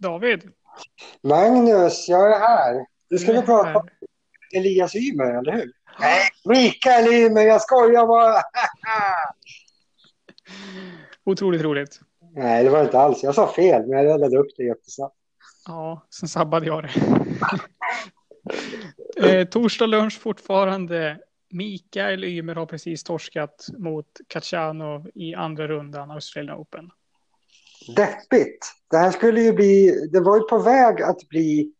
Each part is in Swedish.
David? Magnus, jag är här. Du skulle prata om Elias Ymer, eller hur? Nej, Mikael Ymer, jag skojar bara. Otroligt roligt. Nej, det var inte alls. Jag sa fel, men jag räddade upp det jättesnabbt. Ja, sen sabbade jag det. eh, torsdag lunch fortfarande. Mikael Ymer har precis torskat mot Kachanov i andra rundan Australian Open. Deppigt. Det här skulle ju bli, det var ju på väg att bli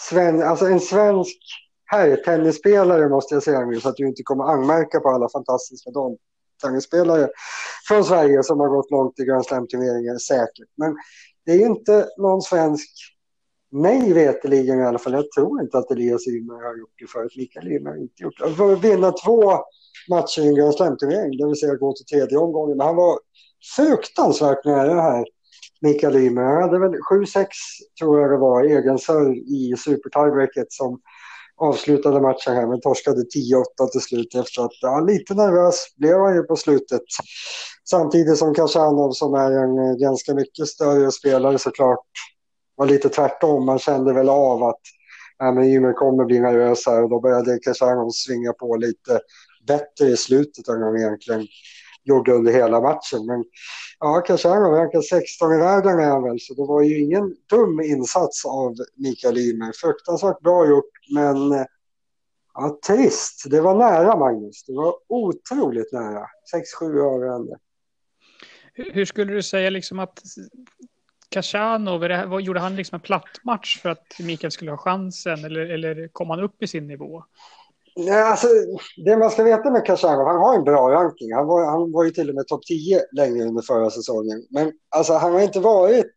sven, alltså en svensk herrtennisspelare måste jag säga nu så att du inte kommer anmärka på alla fantastiska damtennisspelare från Sverige som har gått långt i Grand Slam-turneringar säkert. Men det är ju inte någon svensk, mig veterligen i alla fall, jag tror inte att Elias Ymer har gjort det förut. Mikael Ymer har inte gjort det. Att vinna två matcher i en Grand Slam-turnering, det vill säga gå till tredje omgången. Men han var fruktansvärt nära det här. Mikael Ymer. Han hade väl 7-6 tror jag det var, egen serv i supertiebreaket som avslutade matchen här, men torskade 10-8 till slut efter att, ja, lite nervös blev han ju på slutet. Samtidigt som Kashanov som är en eh, ganska mycket större spelare såklart var lite tvärtom. Man kände väl av att ja, men Ymer kommer bli nervös här och då började Kashanov svinga på lite bättre i slutet än han egentligen gjorde under hela matchen. Men ja, Kashanov rankar 16 i världen är han väl, så det var ju ingen dum insats av Mikael Ymer. Fruktansvärt bra gjort, men eh, ja, trist. Det var nära, Magnus. Det var otroligt nära. 6-7 avgörande. Hur skulle du säga liksom att Kashanov, vad gjorde han liksom en platt match för att Mikael skulle ha chansen eller, eller kom han upp i sin nivå? Nej, alltså, det man ska veta med Kashanov, han har en bra ranking. Han var, han var ju till och med topp 10 länge under förra säsongen. Men alltså, han har inte varit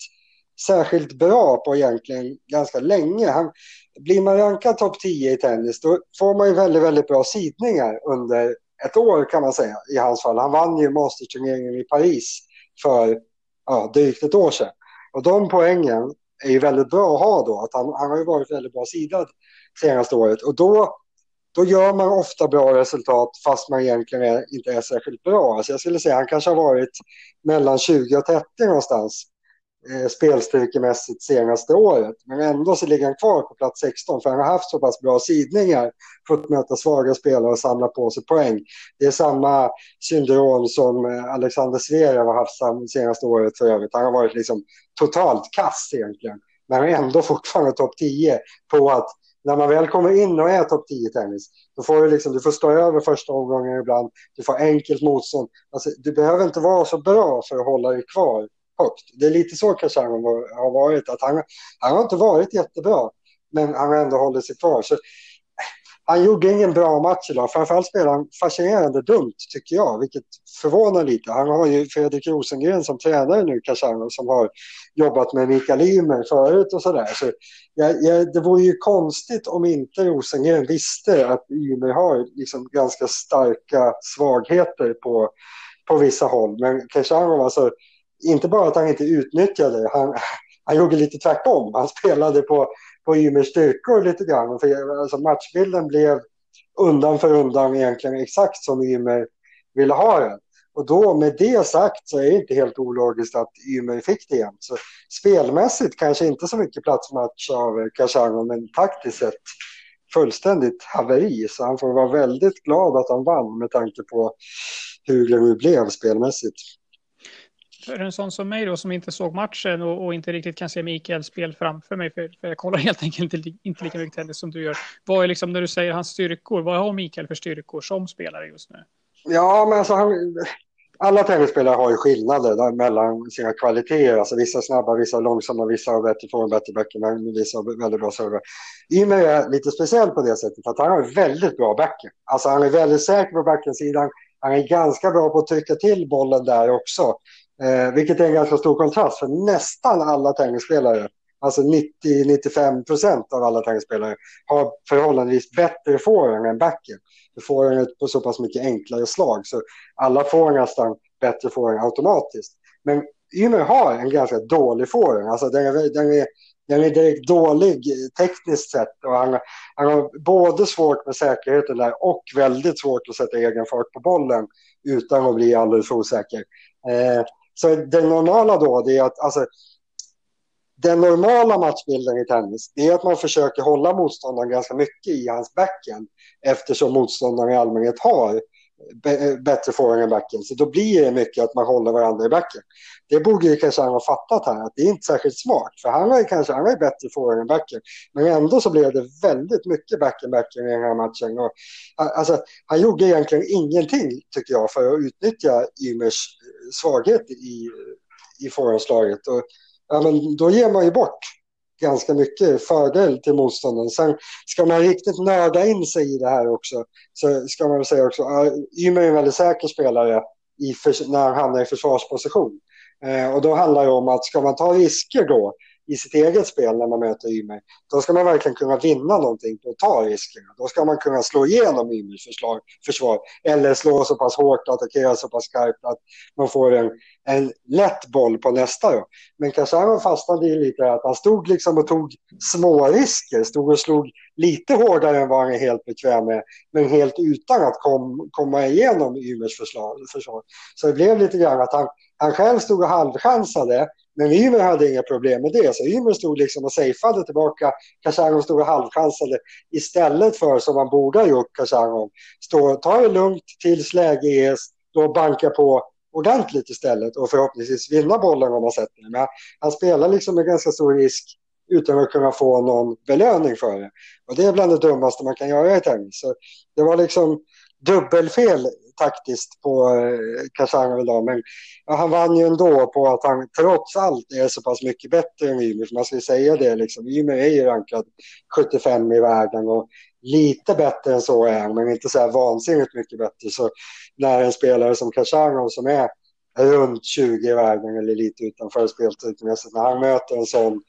särskilt bra på egentligen ganska länge. Han, blir man rankad topp 10 i tennis då får man ju väldigt, väldigt bra sidningar under ett år kan man säga i hans fall. Han vann ju masterturneringen i Paris för ja, drygt ett år sedan. Och de poängen är ju väldigt bra att ha då. Att han, han har ju varit väldigt bra sidad senaste året. Och då då gör man ofta bra resultat fast man egentligen är, inte är särskilt bra. Alltså jag skulle säga att han kanske har varit mellan 20 och 30 någonstans eh, spelstyrkemässigt senaste året. Men ändå så ligger han kvar på plats 16 för han har haft så pass bra sidningar för att möta svaga spelare och samla på sig poäng. Det är samma syndrom som eh, Alexander Zverev har haft senaste året för övrigt. Han har varit liksom totalt kass egentligen. Men han är ändå fortfarande topp 10 på att när man väl kommer in och är topp 10 tennis, då får du, liksom, du får stå över första omgången ibland, du får enkelt motstånd. Alltså, du behöver inte vara så bra för att hålla dig kvar högt. Det är lite så Khashoggi har varit, att han, han har inte varit jättebra, men han har ändå hållit sig kvar. Så han gjorde ingen bra match idag. Framförallt spelade han fascinerande dumt, tycker jag, vilket förvånar lite. Han har ju Fredrik Rosengren som tränare nu, Kashanov, som har jobbat med Mikael Ymer förut och sådär. Så jag, jag, det vore ju konstigt om inte Rosengren visste att Ymer har liksom ganska starka svagheter på, på vissa håll. Men Kashanov, alltså, inte bara att han inte utnyttjade, han, han gjorde lite tvärtom. Han spelade på på Ymers styrkor lite grann. För, alltså, matchbilden blev undan för undan egentligen exakt som Ymer ville ha den. Och då med det sagt så är det inte helt ologiskt att Ymer fick det igen. Så spelmässigt kanske inte så mycket platsmatch av Kashango, men taktiskt sett fullständigt haveri. Så han får vara väldigt glad att han vann med tanke på hur det nu blev spelmässigt för en sån som mig då som inte såg matchen och, och inte riktigt kan se Mikaels spel framför mig, för, för jag kollar helt enkelt inte, inte lika mycket tennis som du gör. Vad är liksom när du säger hans styrkor, vad har Mikael för styrkor som spelare just nu? Ja, men alltså han, alla tennisspelare har ju skillnader där, mellan sina kvaliteter. Alltså vissa snabba, vissa långsamma, vissa har bättre form, bättre backhand, vissa har väldigt bra server. Ymer är lite speciell på det sättet att han har väldigt bra backhand. Alltså han är väldigt säker på backhandsidan. Han är ganska bra på att trycka till bollen där också. Eh, vilket är en ganska stor kontrast för nästan alla tennisspelare, alltså 90-95 procent av alla tennisspelare, har förhållandevis bättre forehand än backhand. Forehand är på så pass mycket enklare slag så alla får nästan bättre forehand automatiskt. Men Ymer har en ganska dålig forehand, alltså den är, den är den är direkt dålig tekniskt sett och han, han har både svårt med säkerheten där och väldigt svårt att sätta egen fart på bollen utan att bli alldeles för osäker. Eh, så det normala då det är att alltså, den normala matchbilden i tennis det är att man försöker hålla motståndaren ganska mycket i hans backhand eftersom motståndaren i allmänhet har bättre forehand än backen. Så då blir det mycket att man håller varandra i backen. Det borde ju kanske han ha fattat här, att det är inte särskilt smart. För han var ju kanske han var ju bättre forehand än backen. Men ändå så blev det väldigt mycket backen backen i den här matchen. Och, alltså, han gjorde egentligen ingenting, tycker jag, för att utnyttja Ymers eh, svaghet i, i forehandslaget. Och ja, men då ger man ju bort ganska mycket fördel till motståndaren. Sen ska man riktigt nörda in sig i det här också så ska man väl säga också att Ymer är en väldigt säker spelare i när han hamnar i försvarsposition. Eh, och då handlar det om att ska man ta risker då i sitt eget spel när man möter Ymer, då ska man verkligen kunna vinna någonting på att ta riskerna. Då ska man kunna slå igenom Ymers försvar eller slå så pass hårt och attackera så pass skarpt att man får en, en lätt boll på nästa. Då. Men Kasharov fastnade i lite att han stod liksom och tog små risker, stod och slog lite hårdare än vad han är helt bekväm med, men helt utan att kom, komma igenom Ymers försvar. Så det blev lite grann att han, han själv stod och halvchansade men Ymer hade inga problem med det. Så Ymer stod liksom och safeade tillbaka. Kashanov stod och halvchansade istället för som man borde ha gjort Kashanov. Stå, ta det lugnt tills läge ges. Då banka på ordentligt istället och förhoppningsvis vinna bollen om man sätter den. Men han spelar liksom med ganska stor risk utan att kunna få någon belöning för det. Och det är bland det dummaste man kan göra i tennis. Så det var liksom dubbelfel taktiskt på eh, Kashanov idag. Men ja, han vann ju ändå på att han trots allt är så pass mycket bättre än Ymer. man ska ju säga det liksom. Ymer är ju rankad 75 i världen och lite bättre än så är han. Men inte så här vansinnigt mycket bättre. Så när en spelare som Kashanov som är runt 20 i världen eller lite utanför speltidsmässigt. När han möter en sån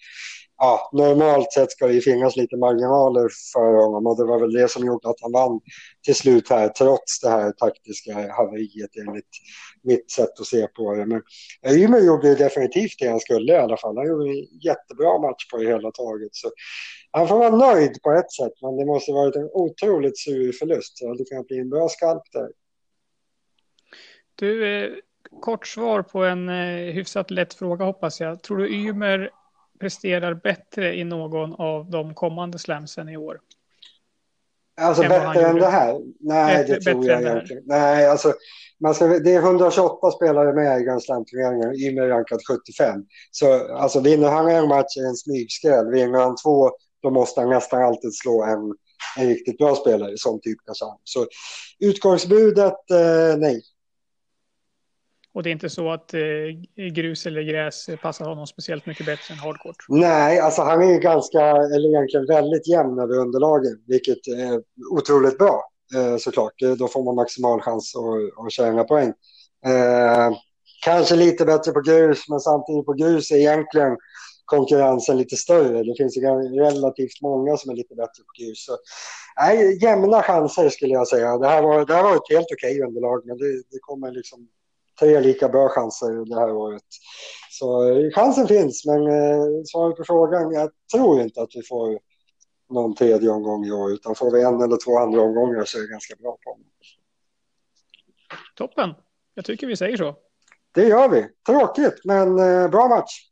ja, normalt sett ska det ju finnas lite marginaler för honom och det var väl det som gjorde att han vann till slut här trots det här taktiska haveriet enligt mitt sätt att se på det. Men Ymer gjorde definitivt det han skulle i alla fall. Han gjorde en jättebra match på det hela taget. Så han får vara nöjd på ett sätt men det måste varit en otroligt sur förlust. Så det kan bli en bra skalp där. Du, eh, kort svar på en eh, hyfsat lätt fråga hoppas jag. Tror du Ymer presterar bättre i någon av de kommande slamsen i år? Alltså bättre än det här? Nej, bättre, det tror jag egentligen. Nej, alltså, man ska, det är 128 spelare med i Grand Slam-turneringen. Ymer rankad 75. Så alltså, vinner han en match är en smygskräll. Vinner han två, då måste han nästan alltid slå en, en riktigt bra spelare som typ Kazan. Så utgångsbudet, eh, nej. Och det är inte så att eh, grus eller gräs passar honom speciellt mycket bättre än hardcourt? Nej, alltså han är ju ganska, eller egentligen väldigt jämn över underlagen, vilket är otroligt bra eh, såklart. Eh, då får man maximal chans att, att tjäna poäng. Eh, kanske lite bättre på grus, men samtidigt på grus är egentligen konkurrensen lite större. Det finns relativt många som är lite bättre på grus. Så, nej, jämna chanser skulle jag säga. Det här var, det här var ett helt okej underlag, men det, det kommer liksom tre lika bra chanser det här året. Så eh, chansen finns, men eh, svaret på frågan, jag tror inte att vi får någon tredje omgång i år, utan får vi en eller två andra omgångar så är det ganska bra på. Toppen, jag tycker vi säger så. Det gör vi. Tråkigt, men eh, bra match.